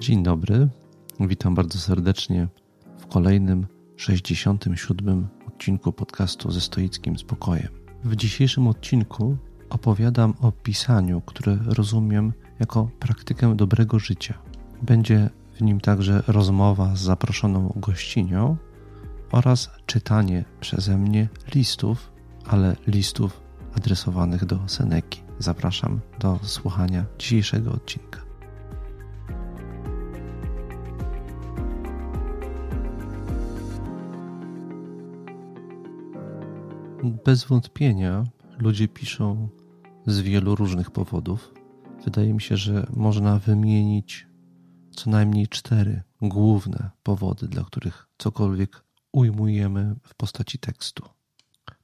Dzień dobry, witam bardzo serdecznie w kolejnym 67. odcinku podcastu ze stoickim spokojem. W dzisiejszym odcinku opowiadam o pisaniu, które rozumiem jako praktykę dobrego życia. Będzie w nim także rozmowa z zaproszoną gościnią oraz czytanie przeze mnie listów, ale listów adresowanych do Seneki. Zapraszam do słuchania dzisiejszego odcinka. Bez wątpienia ludzie piszą z wielu różnych powodów. Wydaje mi się, że można wymienić co najmniej cztery główne powody, dla których cokolwiek ujmujemy w postaci tekstu.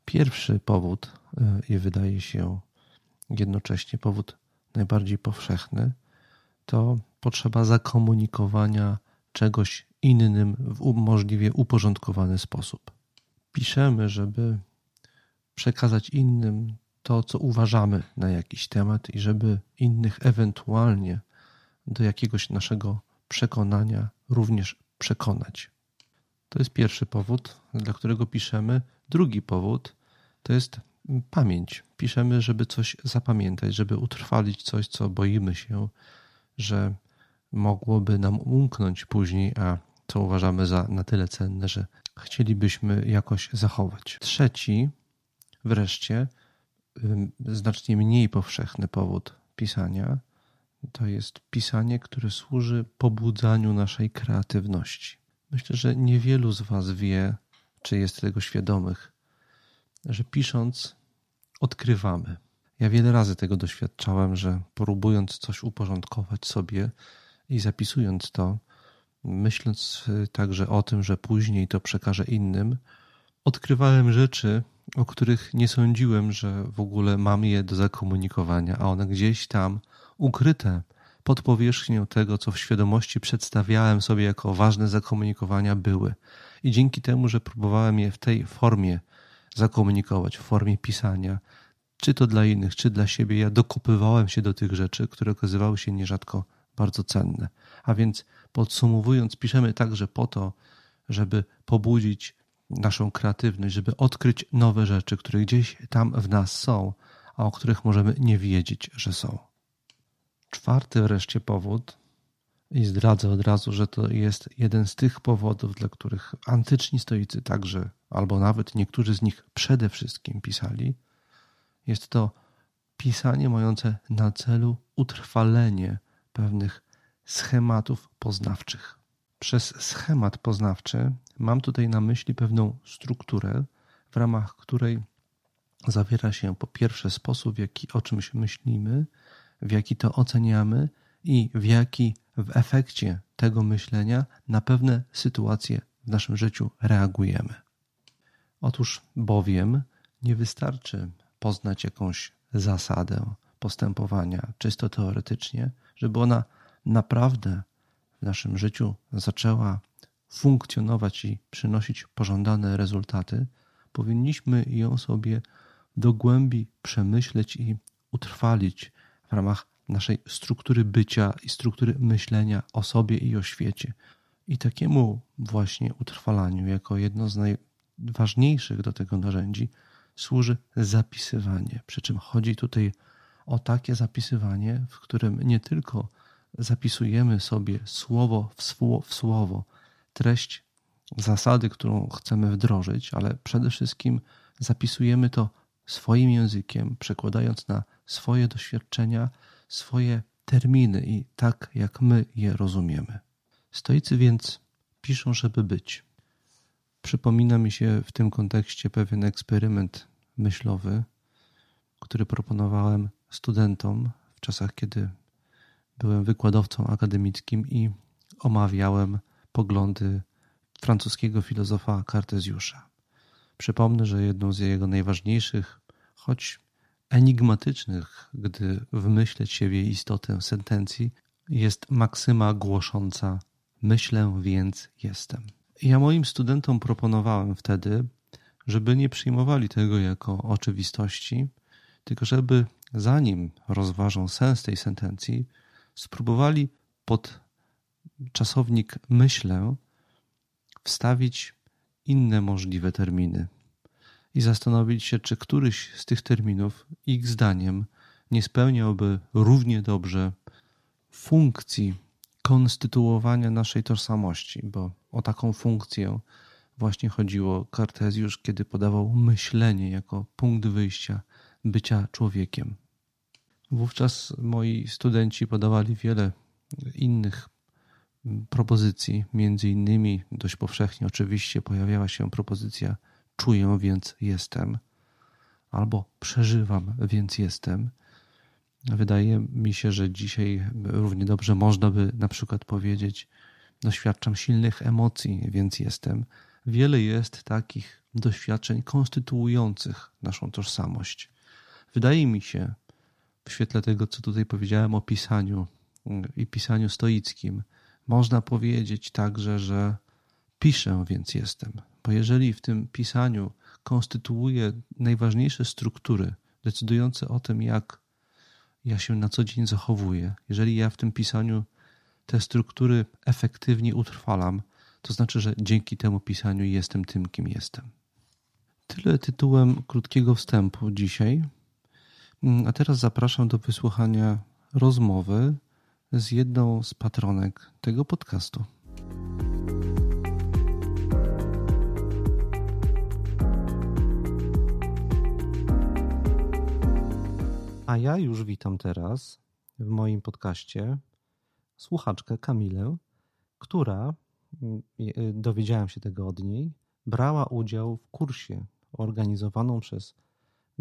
Pierwszy powód, e, i wydaje się jednocześnie powód najbardziej powszechny, to potrzeba zakomunikowania czegoś innym w możliwie uporządkowany sposób. Piszemy, żeby przekazać innym to, co uważamy na jakiś temat i żeby innych ewentualnie do jakiegoś naszego przekonania również przekonać. To jest pierwszy powód, dla którego piszemy. Drugi powód to jest pamięć. Piszemy, żeby coś zapamiętać, żeby utrwalić coś, co boimy się, że mogłoby nam umknąć później, a co uważamy za na tyle cenne, że chcielibyśmy jakoś zachować. Trzeci, wreszcie, znacznie mniej powszechny powód pisania to jest pisanie, które służy pobudzaniu naszej kreatywności. Myślę, że niewielu z Was wie, czy jest tego świadomych, że pisząc odkrywamy. Ja wiele razy tego doświadczałem, że próbując coś uporządkować sobie i zapisując to, myśląc także o tym, że później to przekażę innym, odkrywałem rzeczy, o których nie sądziłem, że w ogóle mam je do zakomunikowania, a one gdzieś tam ukryte pod powierzchnią tego, co w świadomości przedstawiałem sobie jako ważne zakomunikowania, były. I dzięki temu, że próbowałem je w tej formie zakomunikować, w formie pisania, czy to dla innych, czy dla siebie, ja dokopywałem się do tych rzeczy, które okazywały się nierzadko bardzo cenne. A więc podsumowując, piszemy także po to, żeby pobudzić naszą kreatywność, żeby odkryć nowe rzeczy, które gdzieś tam w nas są, a o których możemy nie wiedzieć, że są. Czwarty wreszcie powód, i zdradzę od razu, że to jest jeden z tych powodów, dla których antyczni stoicy także, albo nawet niektórzy z nich przede wszystkim pisali, jest to pisanie mające na celu utrwalenie pewnych schematów poznawczych. Przez schemat poznawczy mam tutaj na myśli pewną strukturę, w ramach której zawiera się po pierwsze sposób, w jaki o czymś myślimy, w jaki to oceniamy i w jaki w efekcie tego myślenia na pewne sytuacje w naszym życiu reagujemy. Otóż bowiem nie wystarczy poznać jakąś zasadę postępowania czysto teoretycznie, żeby ona naprawdę w naszym życiu zaczęła funkcjonować i przynosić pożądane rezultaty, powinniśmy ją sobie do głębi przemyśleć i utrwalić w ramach naszej struktury bycia i struktury myślenia o sobie i o świecie. I takiemu właśnie utrwalaniu, jako jedno z najważniejszych do tego narzędzi, służy zapisywanie. Przy czym chodzi tutaj o takie zapisywanie, w którym nie tylko zapisujemy sobie słowo w słowo, treść zasady, którą chcemy wdrożyć, ale przede wszystkim zapisujemy to swoim językiem, przekładając na swoje doświadczenia, swoje terminy i tak, jak my je rozumiemy. Stoicy więc piszą, żeby być. Przypomina mi się w tym kontekście pewien eksperyment myślowy, który proponowałem studentom w czasach, kiedy byłem wykładowcą akademickim i omawiałem poglądy francuskiego filozofa Kartezjusza. Przypomnę, że jedną z jego najważniejszych, choć enigmatycznych, gdy wmyśleć się w jej istotę sentencji, jest maksyma głosząca myślę, więc jestem. Ja moim studentom proponowałem wtedy, żeby nie przyjmowali tego jako oczywistości, tylko żeby zanim rozważą sens tej sentencji, spróbowali pod czasownik myślę wstawić inne możliwe terminy i zastanowić się, czy któryś z tych terminów, ich zdaniem, nie spełniałby równie dobrze funkcji konstytuowania naszej tożsamości, bo o taką funkcję właśnie chodziło Kartezjusz, kiedy podawał myślenie jako punkt wyjścia bycia człowiekiem. Wówczas moi studenci podawali wiele innych propozycji, między innymi dość powszechnie oczywiście pojawiała się propozycja czuję, więc jestem, albo przeżywam, więc jestem. Wydaje mi się, że dzisiaj równie dobrze można by na przykład powiedzieć doświadczam silnych emocji, więc jestem. Wiele jest takich doświadczeń konstytuujących naszą tożsamość. Wydaje mi się, w świetle tego, co tutaj powiedziałem o pisaniu i pisaniu stoickim, można powiedzieć także, że piszę, więc jestem. Bo jeżeli w tym pisaniu konstytuuje najważniejsze struktury decydujące o tym, jak ja się na co dzień zachowuję, jeżeli ja w tym pisaniu te struktury efektywnie utrwalam, to znaczy, że dzięki temu pisaniu jestem tym, kim jestem. Tyle tytułem krótkiego wstępu dzisiaj. A teraz zapraszam do wysłuchania rozmowy z jedną z patronek tego podcastu. A ja już witam teraz w moim podcaście słuchaczkę Kamilę, która, mm, dowiedziałem się tego od niej, brała udział w kursie organizowaną przez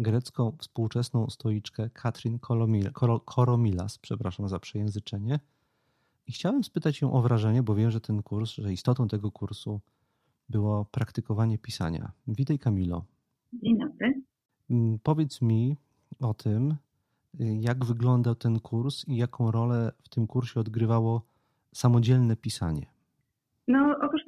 grecką współczesną stoiczkę Katrin Koromilas, przepraszam za przejęzyczenie. I chciałem spytać ją o wrażenie, bo wiem, że ten kurs, że istotą tego kursu było praktykowanie pisania. Witaj Kamilo. Dzień dobry. Mm, powiedz mi o tym, jak wyglądał ten kurs i jaką rolę w tym kursie odgrywało samodzielne pisanie. No, kurs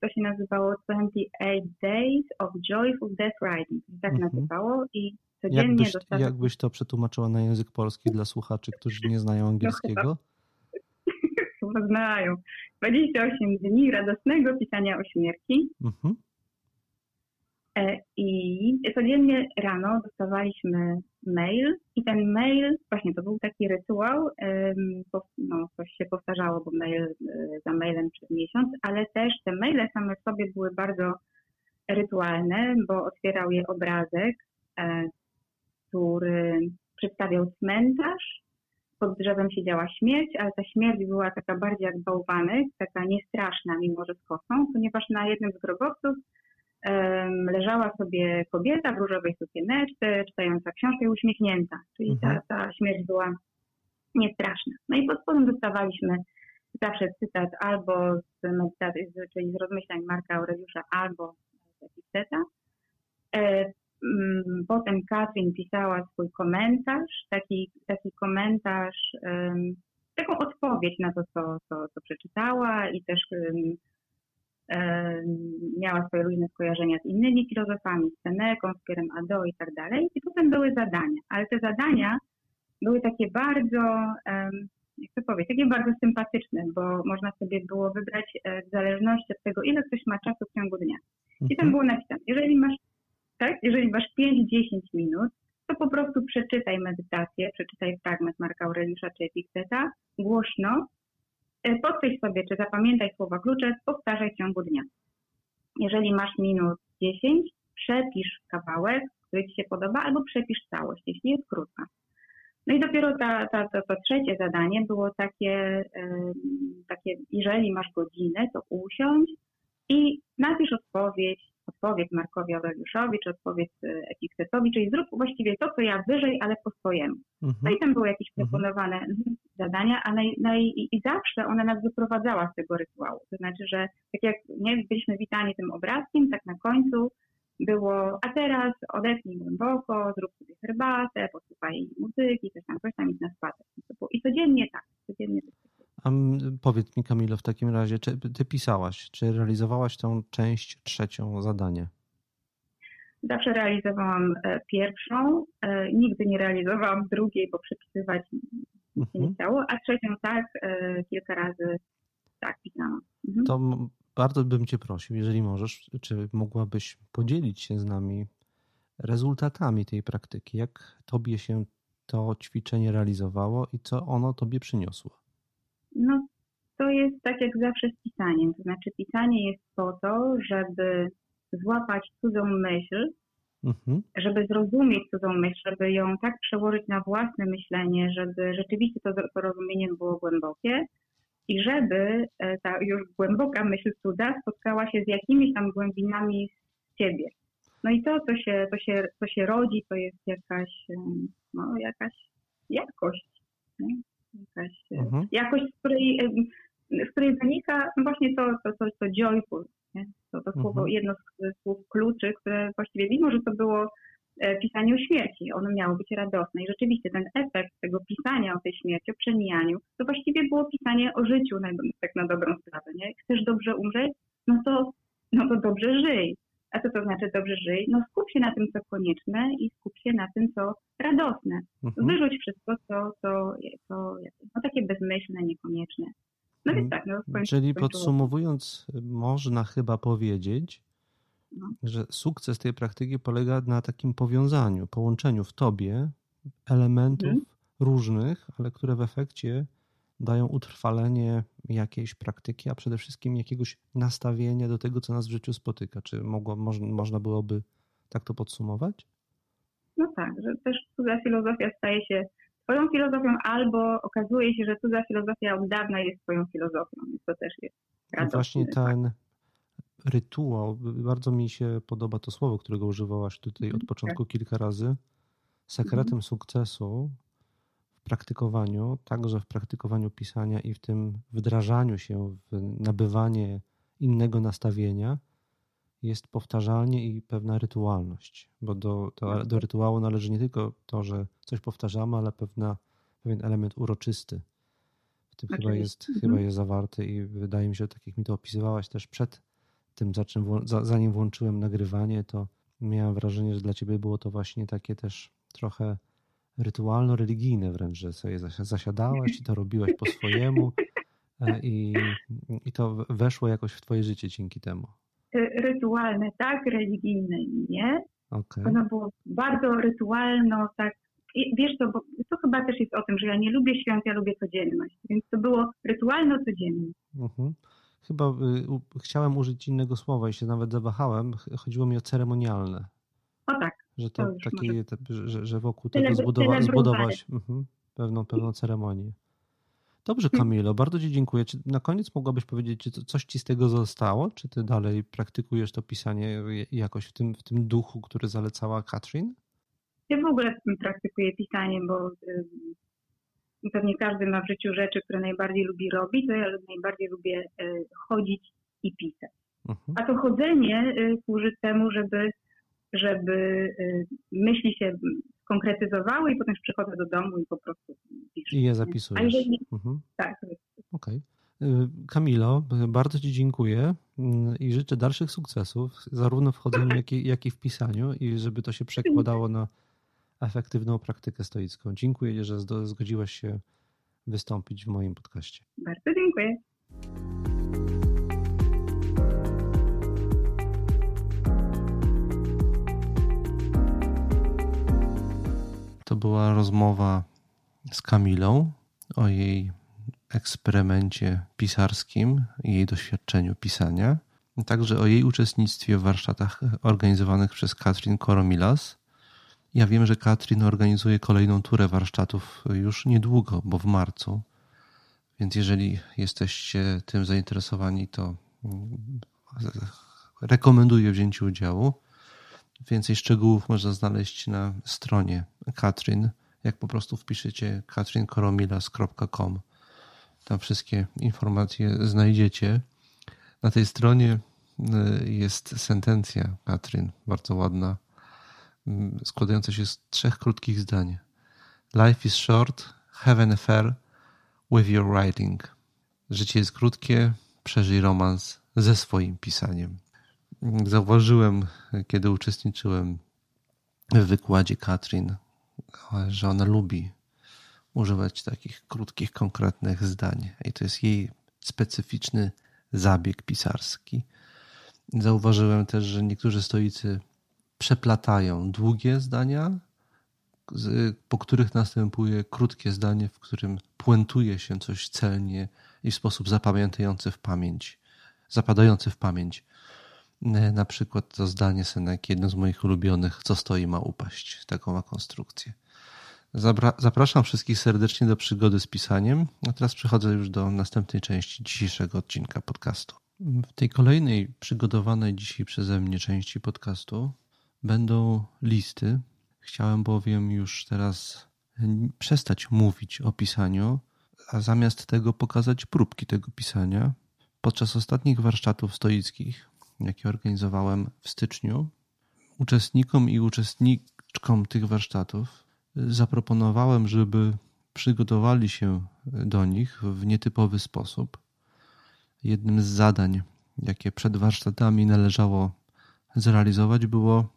to się nazywało 28 Days of Joyful Death Writing. Tak mhm. nazywało i codziennie jakbyś, dostałem... jakbyś to przetłumaczyła na język polski dla słuchaczy, którzy nie znają no angielskiego? No, chyba znają. 28 dni radosnego pisania o śmierci. Mhm. E, I codziennie rano dostawaliśmy mail i ten mail, właśnie to był taki rytuał, no, coś się powtarzało, bo mail e, za mailem przez miesiąc, ale też te maile same w sobie były bardzo rytualne, bo otwierał je obrazek, e, który przedstawiał cmentarz, pod drzewem siedziała śmierć, ale ta śmierć była taka bardziej jak taka niestraszna, mimo że z kosą, ponieważ na jednym z grobowców leżała sobie kobieta w różowej sukieneczce, czytająca książkę i uśmiechnięta, czyli mhm. ta, ta śmierć była niestraszna. No i pod spodem dostawaliśmy zawsze cytat albo z medytacji, czyli z rozmyślań Marka Aureliusza, albo z Epicteta. E, mm, potem Katrin pisała swój komentarz, taki, taki komentarz, taką odpowiedź na to, co, co, co przeczytała i też miała swoje różne skojarzenia z innymi filozofami, z Seneką, z Pierem Ado i tak dalej. I potem były zadania, ale te zadania były takie bardzo, jak to powiedzieć, takie bardzo sympatyczne, bo można sobie było wybrać e, w zależności od tego, ile ktoś ma czasu w ciągu dnia. I tam mhm. było napisane, jeżeli masz, tak, jeżeli masz 5-10 minut, to po prostu przeczytaj medytację, przeczytaj fragment Marka Aureliusza czy Epikteta głośno E, podkreśl sobie, czy zapamiętaj słowa klucze, powtarzaj w ciągu dnia. Jeżeli masz minut 10, przepisz kawałek, który Ci się podoba, albo przepisz całość, jeśli jest krótka. No i dopiero ta, ta, to, to trzecie zadanie było takie, takie, jeżeli masz godzinę, to usiądź i napisz odpowiedź, odpowiedź Markowi Aureliuszowi, czy odpowiedź e, Epiktetowi, czyli zrób właściwie to, co ja wyżej, ale po swojemu. Mhm. No i tam były jakieś mhm. proponowane mhm. zadania, a naj, naj, i zawsze ona nas wyprowadzała z tego rytuału. To znaczy, że tak jak nie, byliśmy witani tym obrazkiem, tak na końcu było, a teraz odetnij głęboko, zrób sobie herbatę, posłuchaj muzyki, coś tam, coś tam, idź na spacer. I codziennie tak, codziennie tak. A powiedz mi, Kamilo, w takim razie, czy ty pisałaś, czy realizowałaś tą część trzecią zadanie? Zawsze realizowałam e, pierwszą, e, nigdy nie realizowałam drugiej, bo przepisywać się nie mhm. chciało, a trzecią tak, e, kilka razy tak, pisałam. Mhm. To bardzo bym Cię prosił, jeżeli możesz, czy mogłabyś podzielić się z nami rezultatami tej praktyki? Jak Tobie się to ćwiczenie realizowało i co ono Tobie przyniosło? To jest tak jak zawsze z pisaniem. To znaczy, pisanie jest po to, żeby złapać cudzą myśl, mhm. żeby zrozumieć cudzą myśl, żeby ją tak przełożyć na własne myślenie, żeby rzeczywiście to, to rozumienie było głębokie i żeby e, ta już głęboka myśl cuda spotkała się z jakimiś tam głębinami z ciebie. No i to, co się, to się, to się rodzi, to jest jakaś, no, jakaś jakość. Nie? Jakaś e, mhm. jakość, z której, z której wynika właśnie to, to, to, to joyful. Nie? To, to słowo, mhm. jedno z słów kluczy, które właściwie, mimo że to było e, pisanie o śmierci, ono miało być radosne. I rzeczywiście ten efekt tego pisania o tej śmierci, o przemijaniu, to właściwie było pisanie o życiu, na, tak na dobrą sprawę. Nie? Chcesz dobrze umrzeć? No to, no to dobrze żyj. A co to znaczy dobrze żyj? No skup się na tym, co konieczne i skup się na tym, co radosne. Mhm. Wyrzuć wszystko, co, co, co no, takie bezmyślne, niekonieczne. No więc tak, no Czyli podsumowując, można chyba powiedzieć, no. że sukces tej praktyki polega na takim powiązaniu, połączeniu w tobie elementów mhm. różnych, ale które w efekcie dają utrwalenie jakiejś praktyki, a przede wszystkim jakiegoś nastawienia do tego, co nas w życiu spotyka. Czy mogło, moż, można byłoby tak to podsumować? No tak, że też cudza filozofia staje się twoją filozofią, albo okazuje się, że cudza filozofia od dawna jest twoją filozofią, więc to też jest radosne. Właśnie ten rytuał, bardzo mi się podoba to słowo, którego używałaś tutaj od mhm, początku tak. kilka razy. Sekretem mhm. sukcesu praktykowaniu, także w praktykowaniu pisania i w tym wdrażaniu się w nabywanie innego nastawienia jest powtarzalnie i pewna rytualność, bo do, do, do rytuału należy nie tylko to, że coś powtarzamy, ale pewna, pewien element uroczysty. W tym chyba jest, mhm. chyba jest zawarty i wydaje mi się, że tak jak mi to opisywałaś też przed tym, zanim włączyłem nagrywanie, to miałem wrażenie, że dla ciebie było to właśnie takie też trochę rytualno-religijne wręcz, że sobie zasiadałaś i to robiłaś po swojemu e, i, i to weszło jakoś w twoje życie dzięki temu. Rytualne tak, religijne nie. Okay. Ono było bardzo rytualno, tak. Wiesz to, bo to chyba też jest o tym, że ja nie lubię świąt, ja lubię codzienność. Więc to było rytualno codzienne. Uh-huh. Chyba y, chciałem użyć innego słowa i się nawet zawahałem. Chodziło mi o ceremonialne. O tak. Że to, to taki, że, że wokół tego zbudowa, zbudować mhm, pewną, pewną ceremonię. Dobrze, hmm. Kamilo, bardzo Ci dziękuję. Czy na koniec mogłabyś powiedzieć, czy coś Ci z tego zostało? Czy Ty dalej praktykujesz to pisanie jakoś w tym, w tym duchu, który zalecała Katrin? Ja w ogóle praktykuję pisanie, bo pewnie każdy ma w życiu rzeczy, które najbardziej lubi robić, to ja najbardziej lubię y, chodzić i pisać. Mhm. A to chodzenie y, służy temu, żeby żeby y, myśli się konkretyzowały i potem przychodzę do domu i po prostu piszę. I je zapisujesz. A jeżeli... Mhm. Tak. Okej. Okay. Kamilo, bardzo Ci dziękuję mm, i życzę dalszych sukcesów, zarówno w chodzeniu, jak i, jak i w pisaniu i żeby to się przekładało na efektywną praktykę stoicką. Dziękuję, że zgodziłaś się wystąpić w moim podcaście. Bardzo dziękuję. To była rozmowa z Kamilą o jej eksperymencie pisarskim i jej doświadczeniu pisania, także o jej uczestnictwie w warsztatach organizowanych przez Katrin Koromilas. Ja wiem, że Katrin organizuje kolejną turę warsztatów już niedługo, bo w marcu. Więc jeżeli jesteście tym zainteresowani, to rekomenduję wzięcie udziału. Więcej szczegółów można znaleźć na stronie Katrin, jak po prostu wpiszecie katrinkoromilas.com. Tam wszystkie informacje znajdziecie. Na tej stronie y, jest sentencja Katrin, bardzo ładna, mm, składająca się z trzech krótkich zdań. Life is short, have an affair with your writing. Życie jest krótkie, przeżyj romans ze swoim pisaniem zauważyłem, kiedy uczestniczyłem w wykładzie Katrin, że ona lubi używać takich krótkich, konkretnych zdań. I to jest jej specyficzny zabieg pisarski. Zauważyłem też, że niektórzy stoicy przeplatają długie zdania, po których następuje krótkie zdanie, w którym puentuje się coś celnie i w sposób zapamiętający w pamięć, zapadający w pamięć. Na przykład to zdanie Seneki, jedno z moich ulubionych, co stoi ma upaść. Taką ma konstrukcję. Zapraszam wszystkich serdecznie do przygody z pisaniem. A teraz przechodzę już do następnej części dzisiejszego odcinka podcastu. W tej kolejnej przygotowanej dzisiaj przeze mnie części podcastu będą listy. Chciałem bowiem już teraz przestać mówić o pisaniu, a zamiast tego pokazać próbki tego pisania. Podczas ostatnich warsztatów stoickich, jakie organizowałem w styczniu, uczestnikom i uczestniczkom tych warsztatów zaproponowałem, żeby przygotowali się do nich w nietypowy sposób. Jednym z zadań, jakie przed warsztatami należało zrealizować, było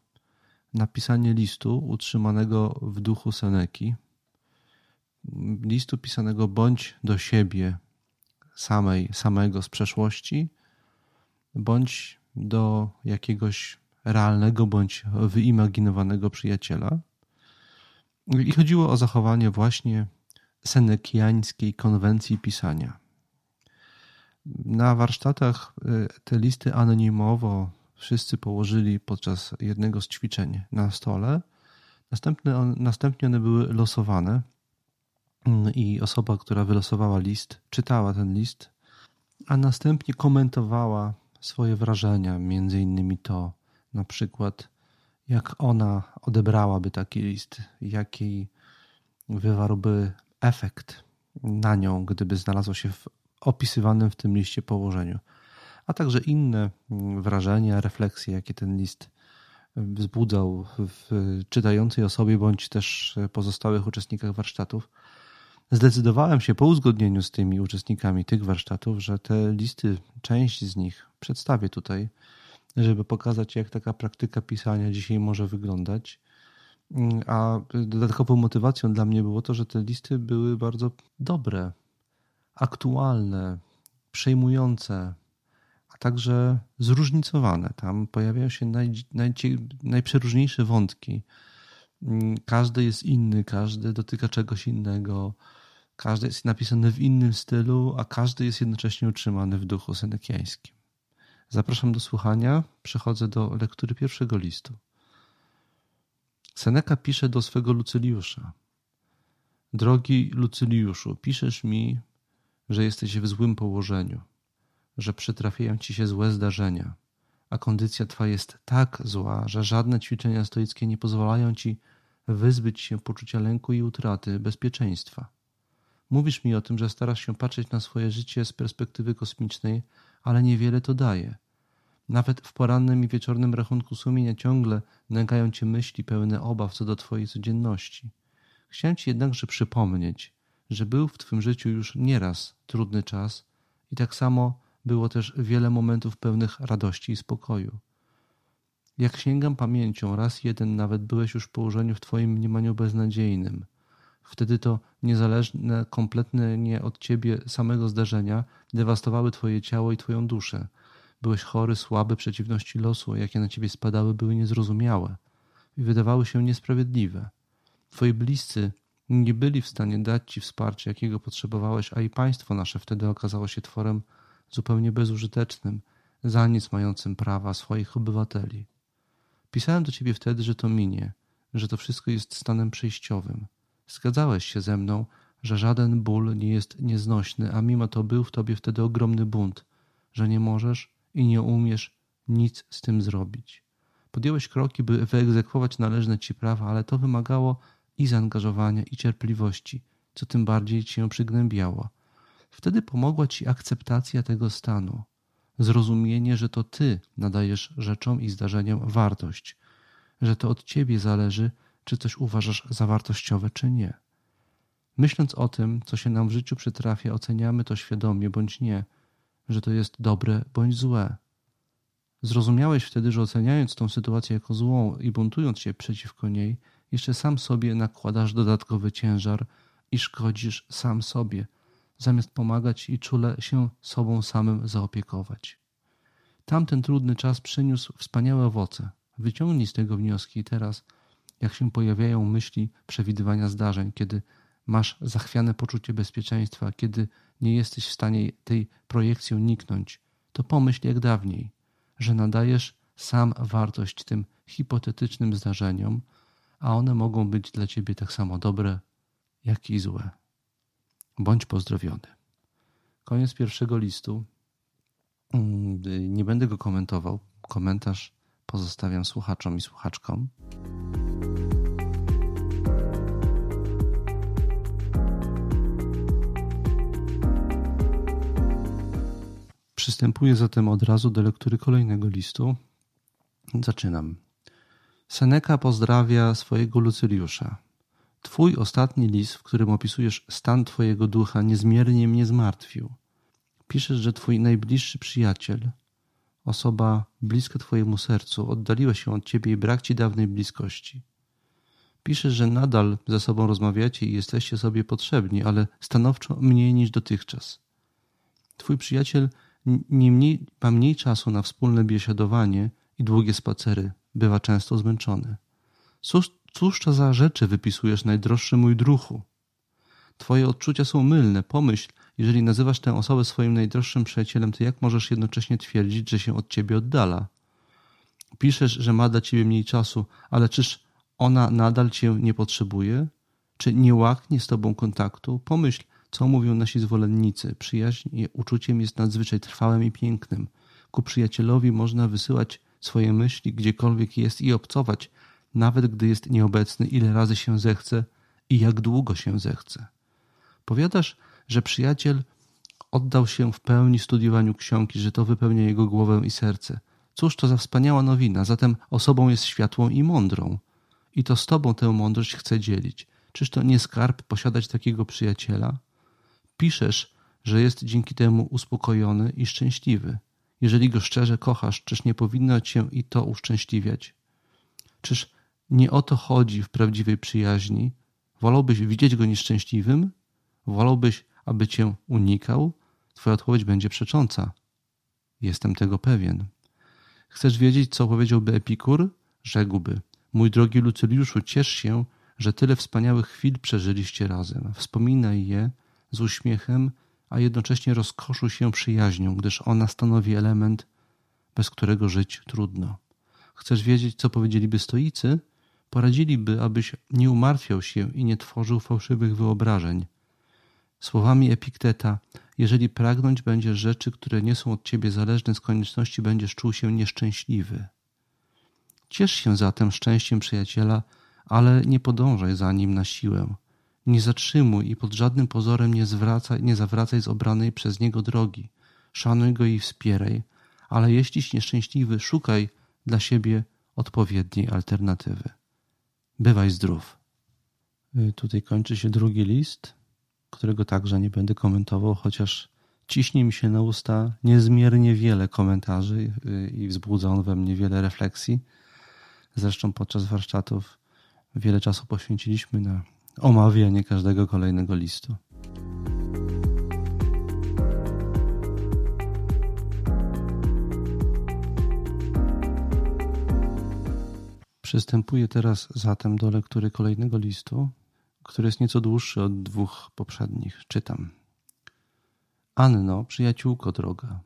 napisanie listu utrzymanego w duchu Seneki. Listu pisanego bądź do siebie samej, samego z przeszłości, bądź do jakiegoś realnego bądź wyimaginowanego przyjaciela. I chodziło o zachowanie właśnie senekiańskiej konwencji pisania. Na warsztatach y, te listy anonimowo wszyscy położyli podczas jednego z ćwiczeń na stole. Następnie, następnie one były losowane mm, i osoba, która wylosowała list, czytała ten list, a następnie komentowała swoje wrażenia, między innymi to, na przykład jak ona odebrałaby taki list, jaki wywarłby efekt na nią, gdyby znalazło się w opisywanym w tym liście położeniu, a także inne wrażenia, refleksje, jakie ten list wzbudzał w czytającej osobie bądź też pozostałych uczestnikach warsztatów. Zdecydowałem się po uzgodnieniu z tymi uczestnikami tych warsztatów, że te listy, część z nich przedstawię tutaj żeby pokazać, jak taka praktyka pisania dzisiaj może wyglądać. A dodatkową motywacją dla mnie było to, że te listy były bardzo dobre, aktualne, przejmujące, a także zróżnicowane. Tam pojawiają się naj, naj, najprzeróżniejsze wątki. Każdy jest inny, każdy dotyka czegoś innego, każdy jest napisany w innym stylu, a każdy jest jednocześnie utrzymany w duchu senekiańskim. Zapraszam do słuchania. Przechodzę do lektury pierwszego listu. Seneka pisze do swego Lucyliusza. Drogi Lucyliuszu, piszesz mi, że jesteś w złym położeniu, że przytrafiają ci się złe zdarzenia, a kondycja twa jest tak zła, że żadne ćwiczenia stoickie nie pozwalają ci wyzbyć się poczucia lęku i utraty bezpieczeństwa. Mówisz mi o tym, że starasz się patrzeć na swoje życie z perspektywy kosmicznej, ale niewiele to daje. Nawet w porannym i wieczornym rachunku sumienia ciągle nękają cię myśli pełne obaw co do twojej codzienności. Chciałem ci jednakże przypomnieć, że był w twym życiu już nieraz trudny czas i tak samo było też wiele momentów pełnych radości i spokoju. Jak sięgam pamięcią, raz jeden nawet byłeś już w położeniu w twoim mniemaniu beznadziejnym. Wtedy to niezależne, kompletne nie od ciebie samego zdarzenia dewastowały twoje ciało i twoją duszę – Byłeś chory, słaby, przeciwności losu, jakie na ciebie spadały, były niezrozumiałe i wydawały się niesprawiedliwe. Twoi bliscy nie byli w stanie dać ci wsparcia, jakiego potrzebowałeś, a i państwo nasze wtedy okazało się tworem zupełnie bezużytecznym, za nic mającym prawa swoich obywateli. Pisałem do ciebie wtedy, że to minie, że to wszystko jest stanem przejściowym. Zgadzałeś się ze mną, że żaden ból nie jest nieznośny, a mimo to był w tobie wtedy ogromny bunt, że nie możesz i nie umiesz nic z tym zrobić. Podjąłeś kroki, by wyegzekwować należne ci prawa, ale to wymagało i zaangażowania, i cierpliwości, co tym bardziej cię przygnębiało. Wtedy pomogła ci akceptacja tego stanu, zrozumienie, że to ty nadajesz rzeczom i zdarzeniom wartość, że to od ciebie zależy, czy coś uważasz za wartościowe, czy nie. Myśląc o tym, co się nam w życiu przytrafia, oceniamy to świadomie bądź nie – że to jest dobre bądź złe. Zrozumiałeś wtedy, że oceniając tą sytuację jako złą i buntując się przeciwko niej, jeszcze sam sobie nakładasz dodatkowy ciężar i szkodzisz sam sobie. zamiast pomagać i czule się sobą samym zaopiekować. Tamten trudny czas przyniósł wspaniałe owoce. Wyciągnij z tego wnioski i teraz, jak się pojawiają myśli przewidywania zdarzeń, kiedy masz zachwiane poczucie bezpieczeństwa, kiedy nie jesteś w stanie tej projekcji uniknąć, to pomyśl jak dawniej, że nadajesz sam wartość tym hipotetycznym zdarzeniom, a one mogą być dla ciebie tak samo dobre, jak i złe. Bądź pozdrowiony. Koniec pierwszego listu. Mm, nie będę go komentował. Komentarz pozostawiam słuchaczom i słuchaczkom. Przystępuję zatem od razu do lektury kolejnego listu. Zaczynam. Seneca pozdrawia swojego Lucyliusza. Twój ostatni list, w którym opisujesz stan twojego ducha, niezmiernie mnie zmartwił. Piszesz, że twój najbliższy przyjaciel, osoba bliska twojemu sercu, oddaliła się od ciebie i brak ci dawnej bliskości. Piszesz, że nadal ze sobą rozmawiacie i jesteście sobie potrzebni, ale stanowczo mniej niż dotychczas. Twój przyjaciel nie mniej, ma mniej czasu na wspólne biesiadowanie i długie spacery, bywa często zmęczony. Cóż, cóż to za rzeczy wypisujesz, najdroższy mój druhu? Twoje odczucia są mylne. Pomyśl, jeżeli nazywasz tę osobę swoim najdroższym przyjacielem, to jak możesz jednocześnie twierdzić, że się od ciebie oddala? Piszesz, że ma dla ciebie mniej czasu, ale czyż ona nadal cię nie potrzebuje? Czy nie łaknie z tobą kontaktu? Pomyśl, co mówią nasi zwolennicy? Przyjaźń uczuciem jest nadzwyczaj trwałym i pięknym. Ku przyjacielowi można wysyłać swoje myśli gdziekolwiek jest i obcować, nawet gdy jest nieobecny, ile razy się zechce i jak długo się zechce. Powiadasz, że przyjaciel oddał się w pełni studiowaniu książki, że to wypełnia jego głowę i serce. Cóż to za wspaniała nowina, zatem osobą jest światłą i mądrą. I to z tobą tę mądrość chce dzielić. Czyż to nie skarb posiadać takiego przyjaciela? Piszesz, że jest dzięki temu uspokojony i szczęśliwy. Jeżeli go szczerze kochasz, czyż nie powinno cię i to uszczęśliwiać? Czyż nie o to chodzi w prawdziwej przyjaźni? Wolałbyś widzieć go nieszczęśliwym? Wolałbyś, aby cię unikał? Twoja odpowiedź będzie przecząca. Jestem tego pewien. Chcesz wiedzieć, co powiedziałby Epikur? Rzekłby: Mój drogi Lucyliuszu, ciesz się, że tyle wspaniałych chwil przeżyliście razem. Wspominaj je z uśmiechem, a jednocześnie rozkoszu się przyjaźnią, gdyż ona stanowi element, bez którego żyć trudno. Chcesz wiedzieć, co powiedzieliby stoicy? Poradziliby, abyś nie umartwiał się i nie tworzył fałszywych wyobrażeń. Słowami Epikteta, jeżeli pragnąć będziesz rzeczy, które nie są od ciebie zależne z konieczności, będziesz czuł się nieszczęśliwy. Ciesz się zatem szczęściem przyjaciela, ale nie podążaj za nim na siłę. Nie zatrzymuj i pod żadnym pozorem nie, zwracaj, nie zawracaj z obranej przez niego drogi. Szanuj go i wspieraj, ale jeśliś nieszczęśliwy, szukaj dla siebie odpowiedniej alternatywy. Bywaj zdrów. Y, tutaj kończy się drugi list, którego także nie będę komentował, chociaż ciśnie mi się na usta niezmiernie wiele komentarzy y, i wzbudza on we mnie wiele refleksji. Zresztą podczas warsztatów wiele czasu poświęciliśmy na omawianie każdego kolejnego listu. Przystępuję teraz zatem do lektury kolejnego listu, który jest nieco dłuższy od dwóch poprzednich. Czytam. Anno, przyjaciółko droga,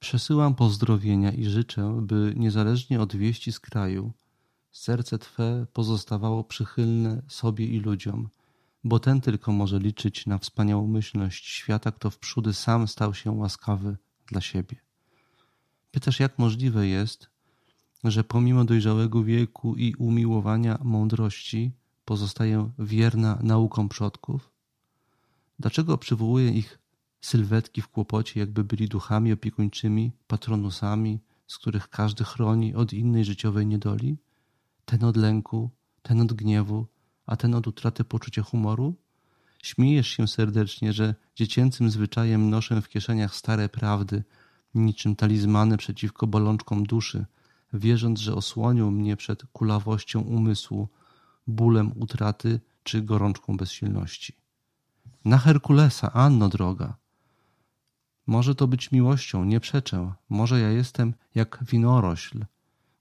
przesyłam pozdrowienia i życzę, by niezależnie od wieści z kraju, Serce Twe pozostawało przychylne sobie i ludziom, bo ten tylko może liczyć na wspaniałomyślność świata, kto wprzódy sam stał się łaskawy dla siebie. Pytasz, jak możliwe jest, że pomimo dojrzałego wieku i umiłowania mądrości pozostaję wierna naukom przodków? Dlaczego przywołuję ich sylwetki w kłopocie, jakby byli duchami opiekuńczymi, patronusami, z których każdy chroni od innej życiowej niedoli? Ten od lęku, ten od gniewu, a ten od utraty poczucia humoru? Śmiejesz się serdecznie, że dziecięcym zwyczajem noszę w kieszeniach stare prawdy, niczym talizmany przeciwko bolączkom duszy, wierząc, że osłonią mnie przed kulawością umysłu, bólem utraty czy gorączką bezsilności. Na Herkulesa, Anno droga. Może to być miłością, nie przeczę. Może ja jestem jak winorośl,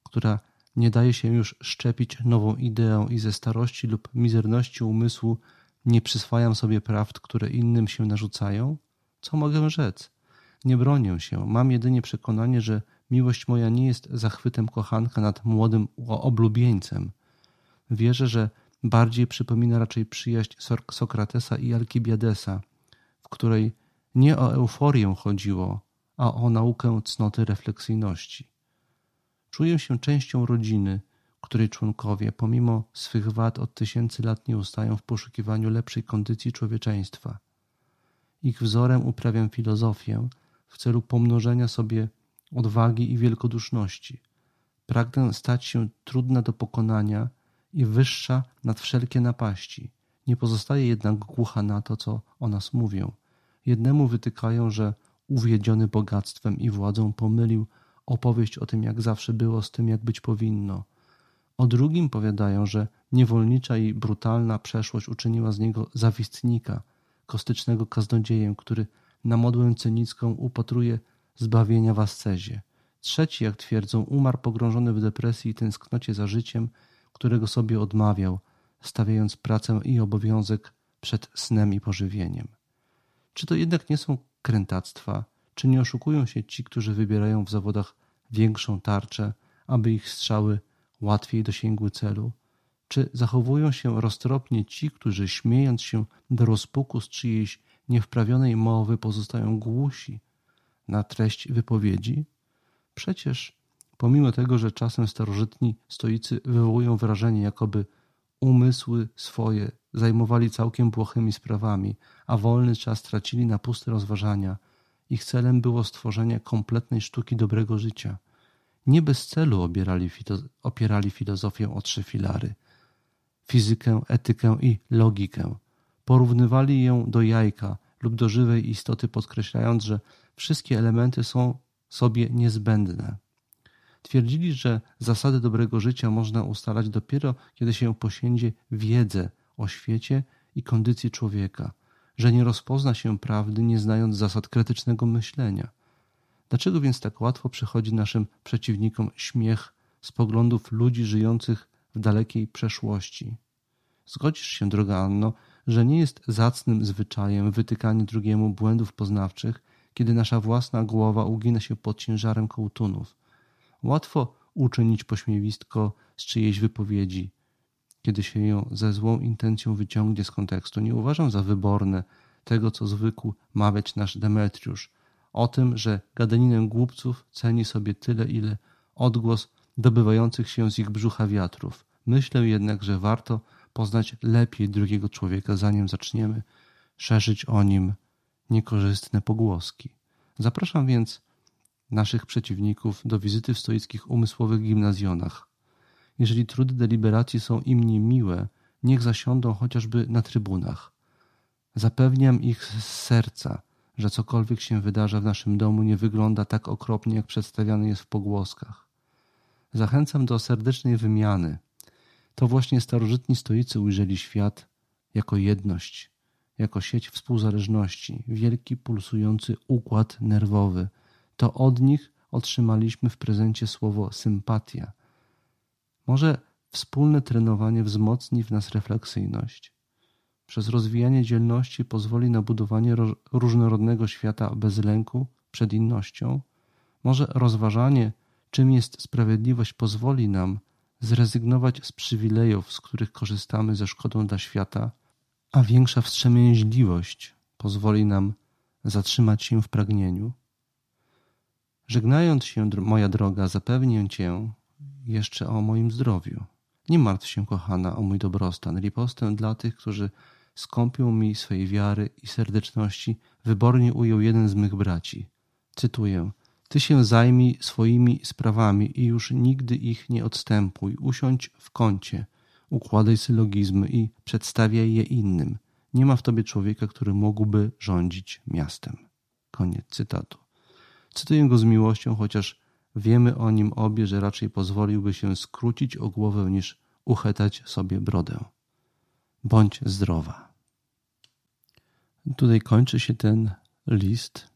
która nie daje się już szczepić nową ideą i ze starości lub mizerności umysłu nie przyswajam sobie prawd, które innym się narzucają? Co mogę rzec? Nie bronię się. Mam jedynie przekonanie, że miłość moja nie jest zachwytem kochanka nad młodym oblubieńcem. Wierzę, że bardziej przypomina raczej przyjaźń Sokratesa i Alkibiadesa, w której nie o euforię chodziło, a o naukę cnoty refleksyjności. Czuję się częścią rodziny, której członkowie, pomimo swych wad od tysięcy lat nie ustają w poszukiwaniu lepszej kondycji człowieczeństwa. Ich wzorem uprawiam filozofię w celu pomnożenia sobie odwagi i wielkoduszności. Pragnę stać się trudna do pokonania i wyższa nad wszelkie napaści. Nie pozostaje jednak głucha na to, co o nas mówią. Jednemu wytykają, że uwiedziony bogactwem i władzą pomylił opowieść o tym, jak zawsze było, z tym, jak być powinno. O drugim powiadają, że niewolnicza i brutalna przeszłość uczyniła z niego zawistnika, kostycznego kaznodzieję, który na modłę cenicką upatruje zbawienia w ascezie. Trzeci, jak twierdzą, umarł pogrążony w depresji i tęsknocie za życiem, którego sobie odmawiał, stawiając pracę i obowiązek przed snem i pożywieniem. Czy to jednak nie są krętactwa? Czy nie oszukują się ci, którzy wybierają w zawodach większą tarczę, aby ich strzały łatwiej dosięgły celu? Czy zachowują się roztropnie ci, którzy śmiejąc się do rozpuku z czyjejś niewprawionej mowy pozostają głusi na treść wypowiedzi? Przecież pomimo tego, że czasem starożytni stoicy wywołują wrażenie, jakoby umysły swoje zajmowali całkiem błochymi sprawami, a wolny czas tracili na puste rozważania. Ich celem było stworzenie kompletnej sztuki dobrego życia. Nie bez celu opierali filozofię o trzy filary fizykę, etykę i logikę. Porównywali ją do jajka lub do żywej istoty, podkreślając, że wszystkie elementy są sobie niezbędne. Twierdzili, że zasady dobrego życia można ustalać dopiero, kiedy się posiędzie wiedzę o świecie i kondycji człowieka, że nie rozpozna się prawdy, nie znając zasad krytycznego myślenia. Dlaczego więc tak łatwo przychodzi naszym przeciwnikom śmiech z poglądów ludzi żyjących w dalekiej przeszłości? Zgodzisz się, droga Anno, że nie jest zacnym zwyczajem wytykanie drugiemu błędów poznawczych, kiedy nasza własna głowa ugina się pod ciężarem kołtunów. Łatwo uczynić pośmiewistko z czyjejś wypowiedzi, kiedy się ją ze złą intencją wyciągnie z kontekstu. Nie uważam za wyborne tego, co zwykł mawiać nasz Demetriusz, o tym, że gadaninę głupców ceni sobie tyle, ile odgłos dobywających się z ich brzucha wiatrów. Myślę jednak, że warto poznać lepiej drugiego człowieka, zanim zaczniemy szerzyć o nim niekorzystne pogłoski. Zapraszam więc naszych przeciwników do wizyty w stoickich umysłowych gimnazjonach. Jeżeli trudy deliberacji są im niemiłe, niech zasiądą chociażby na trybunach. Zapewniam ich z serca, że cokolwiek się wydarza w naszym domu nie wygląda tak okropnie, jak przedstawiane jest w pogłoskach. Zachęcam do serdecznej wymiany. To właśnie starożytni stoicy ujrzeli świat jako jedność, jako sieć współzależności, wielki pulsujący układ nerwowy. To od nich otrzymaliśmy w prezencie słowo sympatia. Może wspólne trenowanie wzmocni w nas refleksyjność. Przez rozwijanie dzielności pozwoli na budowanie różnorodnego świata bez lęku przed innością. Może rozważanie, czym jest sprawiedliwość, pozwoli nam zrezygnować z przywilejów, z których korzystamy ze szkodą dla świata, a większa wstrzemięźliwość pozwoli nam zatrzymać się w pragnieniu. Żegnając się, moja droga, zapewnię Cię jeszcze o moim zdrowiu. Nie martw się, kochana, o mój dobrostan. Ripostę dla tych, którzy skąpią mi swej wiary i serdeczności, wybornie ujął jeden z mych braci. Cytuję. Ty się zajmij swoimi sprawami i już nigdy ich nie odstępuj. Usiądź w kącie, układaj sylogizmy i przedstawiaj je innym. Nie ma w tobie człowieka, który mógłby rządzić miastem. Koniec cytatu. Cytuję go z miłością, chociaż wiemy o nim obie, że raczej pozwoliłby się skrócić o głowę niż uchetać sobie brodę. Bądź zdrowa. Tutaj kończy się ten list,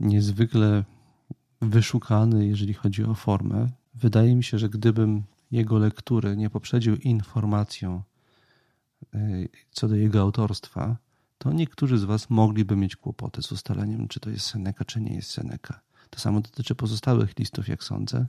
niezwykle wyszukany, jeżeli chodzi o formę. Wydaje mi się, że gdybym jego lektury nie poprzedził informacją y, co do jego autorstwa, to niektórzy z Was mogliby mieć kłopoty z ustaleniem, czy to jest Seneca, czy nie jest Seneca. To samo dotyczy pozostałych listów, jak sądzę.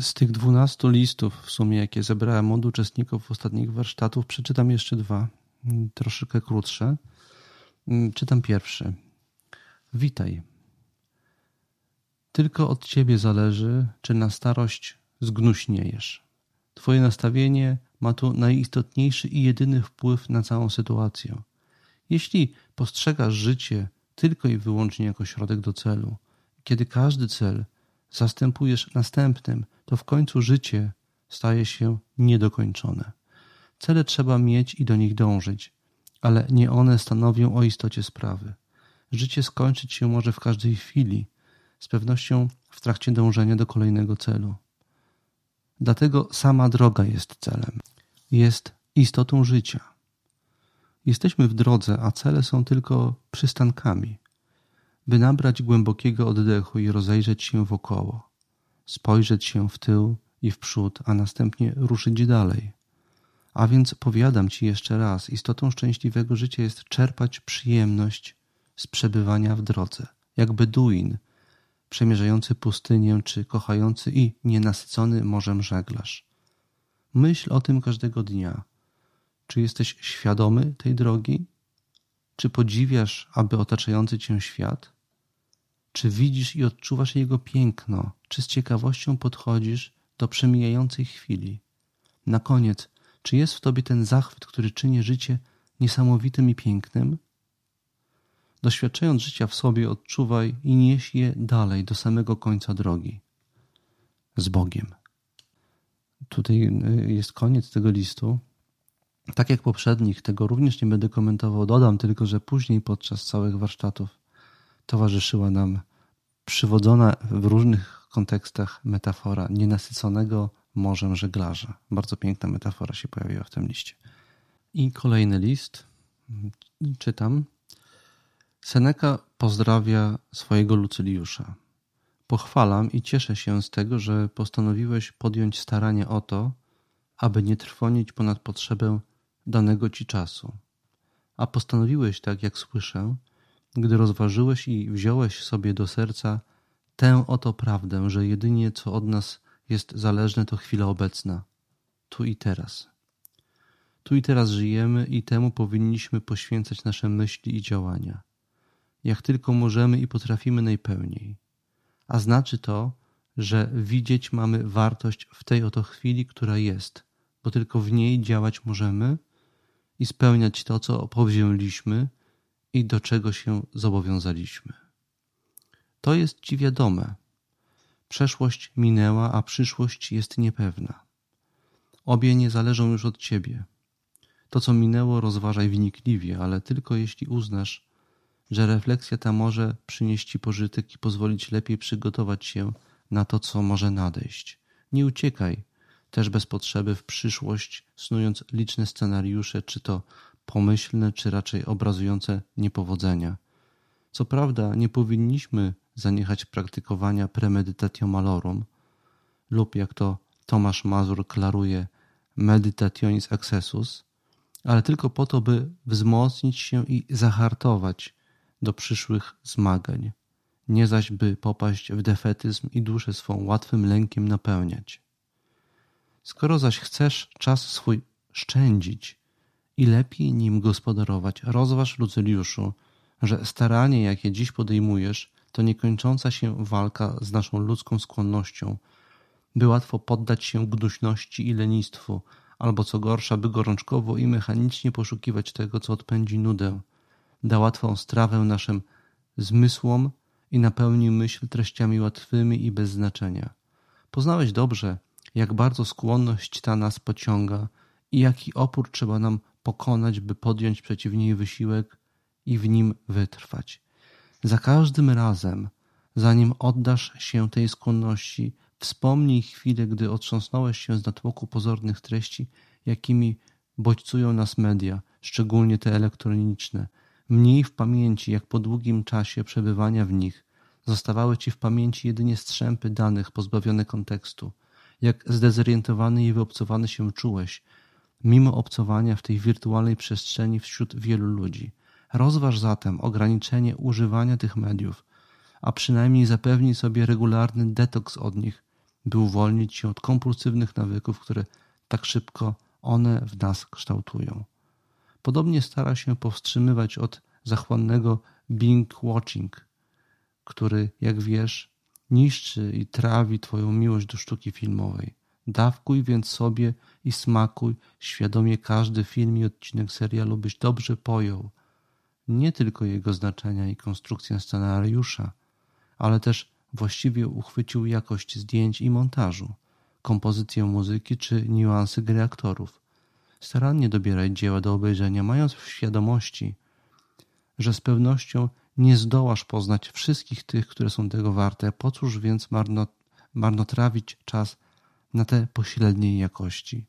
Z tych dwunastu listów, w sumie, jakie zebrałem od uczestników ostatnich warsztatów, przeczytam jeszcze dwa, troszeczkę krótsze. Czytam pierwszy. Witaj. Tylko od ciebie zależy, czy na starość zgnuśniejesz. Twoje nastawienie ma tu najistotniejszy i jedyny wpływ na całą sytuację. Jeśli postrzegasz życie tylko i wyłącznie jako środek do celu, kiedy każdy cel zastępujesz następnym, to w końcu życie staje się niedokończone. Cele trzeba mieć i do nich dążyć, ale nie one stanowią o istocie sprawy. Życie skończyć się może w każdej chwili, z pewnością w trakcie dążenia do kolejnego celu. Dlatego sama droga jest celem, jest istotą życia. Jesteśmy w drodze, a cele są tylko przystankami, by nabrać głębokiego oddechu i rozejrzeć się wokoło, spojrzeć się w tył i w przód, a następnie ruszyć dalej. A więc powiadam Ci jeszcze raz, istotą szczęśliwego życia jest czerpać przyjemność z przebywania w drodze, jak Beduin, przemierzający pustynię, czy kochający i nienasycony morzem żeglarz. Myśl o tym każdego dnia. Czy jesteś świadomy tej drogi? Czy podziwiasz, aby otaczający cię świat? Czy widzisz i odczuwasz jego piękno? Czy z ciekawością podchodzisz do przemijającej chwili? Na koniec, czy jest w tobie ten zachwyt, który czyni życie niesamowitym i pięknym? Doświadczając życia w sobie, odczuwaj i nieś je dalej do samego końca drogi. Z Bogiem. Tutaj y, jest koniec tego listu. Tak jak poprzednich, tego również nie będę komentował. Dodam tylko, że później podczas całych warsztatów towarzyszyła nam przywodzona w różnych kontekstach metafora nienasyconego morzem żeglarza. Bardzo piękna metafora się pojawiła w tym liście. I kolejny list. Czytam. Seneca pozdrawia swojego Lucyliusza. Pochwalam i cieszę się z tego, że postanowiłeś podjąć staranie o to, aby nie trwonić ponad potrzebę danego ci czasu. A postanowiłeś tak, jak słyszę, gdy rozważyłeś i wziąłeś sobie do serca tę oto prawdę, że jedynie co od nas jest zależne, to chwila obecna, tu i teraz. Tu i teraz żyjemy i temu powinniśmy poświęcać nasze myśli i działania jak tylko możemy i potrafimy najpełniej. A znaczy to, że widzieć mamy wartość w tej oto chwili, która jest, bo tylko w niej działać możemy i spełniać to, co powzięliśmy i do czego się zobowiązaliśmy. To jest Ci wiadome. Przeszłość minęła, a przyszłość jest niepewna. Obie nie zależą już od Ciebie. To, co minęło, rozważaj wnikliwie, ale tylko jeśli uznasz, że refleksja ta może przynieść Ci pożytek i pozwolić lepiej przygotować się na to, co może nadejść. Nie uciekaj też bez potrzeby w przyszłość, snując liczne scenariusze, czy to pomyślne, czy raczej obrazujące niepowodzenia. Co prawda, nie powinniśmy zaniechać praktykowania premedytatio malorum, lub jak to Tomasz Mazur klaruje, meditationis accessus, ale tylko po to, by wzmocnić się i zahartować do przyszłych zmagań, nie zaś by popaść w defetyzm i duszę swą łatwym lękiem napełniać. Skoro zaś chcesz czas swój szczędzić i lepiej nim gospodarować, rozważ, Lucyliuszu, że staranie, jakie dziś podejmujesz, to niekończąca się walka z naszą ludzką skłonnością, by łatwo poddać się gnuśności i lenistwu, albo co gorsza, by gorączkowo i mechanicznie poszukiwać tego, co odpędzi nudę, da łatwą strawę naszym zmysłom i napełni myśl treściami łatwymi i bez znaczenia. Poznałeś dobrze, jak bardzo skłonność ta nas pociąga i jaki opór trzeba nam pokonać, by podjąć przeciw niej wysiłek i w nim wytrwać. Za każdym razem, zanim oddasz się tej skłonności, Wspomnij chwilę, gdy otrząsnąłeś się z natłoku pozornych treści, jakimi bodźcują nas media, szczególnie te elektroniczne. Mniej w pamięci, jak po długim czasie przebywania w nich zostawały ci w pamięci jedynie strzępy danych pozbawione kontekstu. Jak zdezorientowany i wyobcowany się czułeś, mimo obcowania w tej wirtualnej przestrzeni wśród wielu ludzi. Rozważ zatem ograniczenie używania tych mediów, a przynajmniej zapewnij sobie regularny detoks od nich, by uwolnić się od kompulsywnych nawyków, które tak szybko one w nas kształtują. Podobnie stara się powstrzymywać od zachłannego binge watching, który, jak wiesz, niszczy i trawi Twoją miłość do sztuki filmowej. Dawkuj więc sobie i smakuj świadomie każdy film i odcinek serialu, byś dobrze pojął nie tylko jego znaczenia i konstrukcję scenariusza, ale też właściwie uchwycił jakość zdjęć i montażu, kompozycję muzyki czy niuanse gry aktorów. Starannie dobieraj dzieła do obejrzenia, mając w świadomości, że z pewnością nie zdołasz poznać wszystkich tych, które są tego warte. Po cóż więc marno, marnotrawić czas na te pośredniej jakości?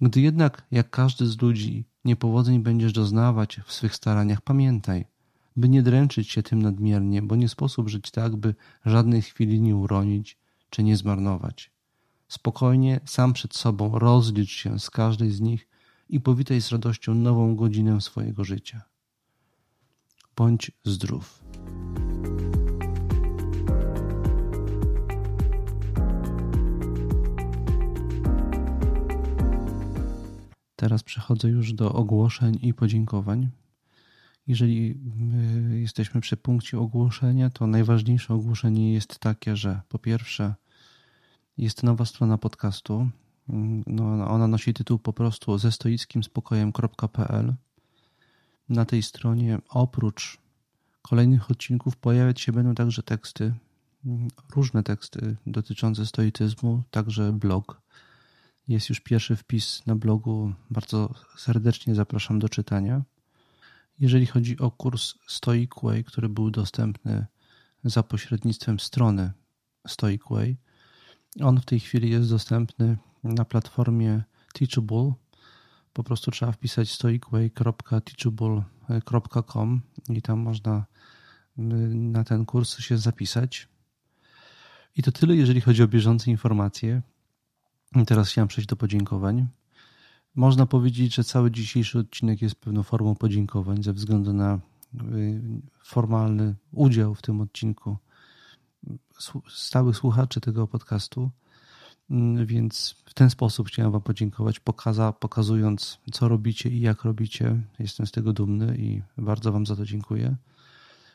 Gdy jednak, jak każdy z ludzi, niepowodzeń będziesz doznawać w swych staraniach, pamiętaj, by nie dręczyć się tym nadmiernie, bo nie sposób żyć tak, by żadnej chwili nie uronić czy nie zmarnować. Spokojnie, sam przed sobą rozlicz się z każdej z nich i powitaj z radością nową godzinę swojego życia. Bądź zdrów. Teraz przechodzę już do ogłoszeń i podziękowań. Jeżeli jesteśmy przy punkcie ogłoszenia, to najważniejsze ogłoszenie jest takie, że po pierwsze jest nowa strona podcastu. No, ona nosi tytuł po prostu ze stoickim spokojem.pl. Na tej stronie oprócz kolejnych odcinków pojawiać się będą także teksty, różne teksty dotyczące stoicyzmu, także blog. Jest już pierwszy wpis na blogu, bardzo serdecznie zapraszam do czytania. Jeżeli chodzi o kurs Stoic Way, który był dostępny za pośrednictwem strony Stoic Way, on w tej chwili jest dostępny na platformie Teachable. Po prostu trzeba wpisać stoicway.teachable.com i tam można y, na ten kurs się zapisać. I to tyle, jeżeli chodzi o bieżące informacje. Teraz chciałem przejść do podziękowań. Można powiedzieć, że cały dzisiejszy odcinek jest pewną formą podziękowań ze względu na y, formalny udział w tym odcinku stałych słuchaczy tego podcastu. Mm, więc w ten sposób chciałem Wam podziękować, pokaza, pokazując, co robicie i jak robicie. Jestem z tego dumny i bardzo Wam za to dziękuję.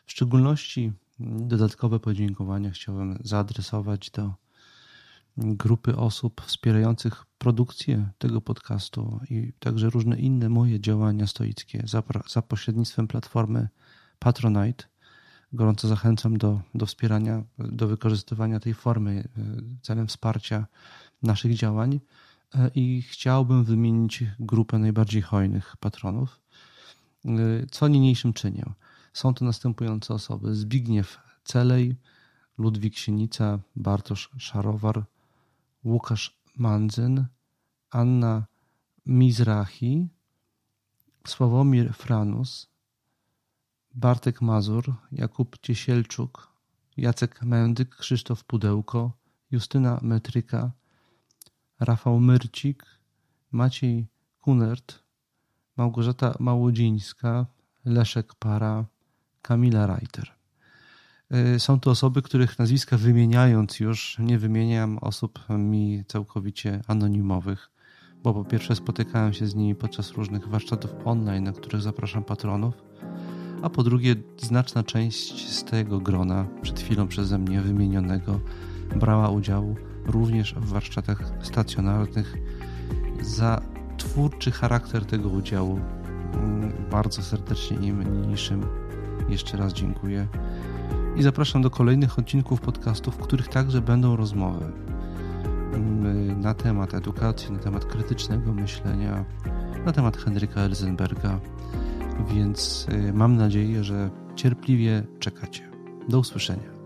W szczególności dodatkowe podziękowania chciałem zaadresować do grupy osób wspierających produkcję tego podcastu i także różne inne moje działania stoickie za, za pośrednictwem platformy Patronite. Gorąco zachęcam do, do wspierania, do wykorzystywania tej formy e, celem wsparcia naszych działań e, i chciałbym wymienić grupę najbardziej hojnych patronów. E, co niniejszym czynię? Są to następujące osoby: Zbigniew Celej, Ludwik Sienica, Bartosz Szarowar, Łukasz Mandzyn, Anna Mizrahi, Sławomir Franus, Bartek Mazur, Jakub Ciesielczuk, Jacek Mędyk, Krzysztof Pudełko, Justyna Metryka, Rafał Myrcik, Maciej Kunert, Małgorzata Małodzińska, Leszek Para, Kamila Reiter. Y, są to osoby, których nazwiska wymieniając już, nie wymieniam osób mi całkowicie anonimowych, bo po pierwsze spotykałem się z nimi podczas różnych warsztatów online, na których zapraszam patronów, a po drugie znaczna część z tego grona, przed chwilą przeze mnie wymienionego, brała udział również w warsztatach stacjonarnych. Za twórczy charakter tego udziału. Mm, bardzo serdecznie im niniejszym jeszcze raz dziękuję. I zapraszam do kolejnych odcinków podcastów, w których także będą rozmowy. Mm, na temat edukacji, na temat krytycznego myślenia, na temat Henryka Elzenberga, więc y, mam nadzieję, że cierpliwie czekacie. Do usłyszenia.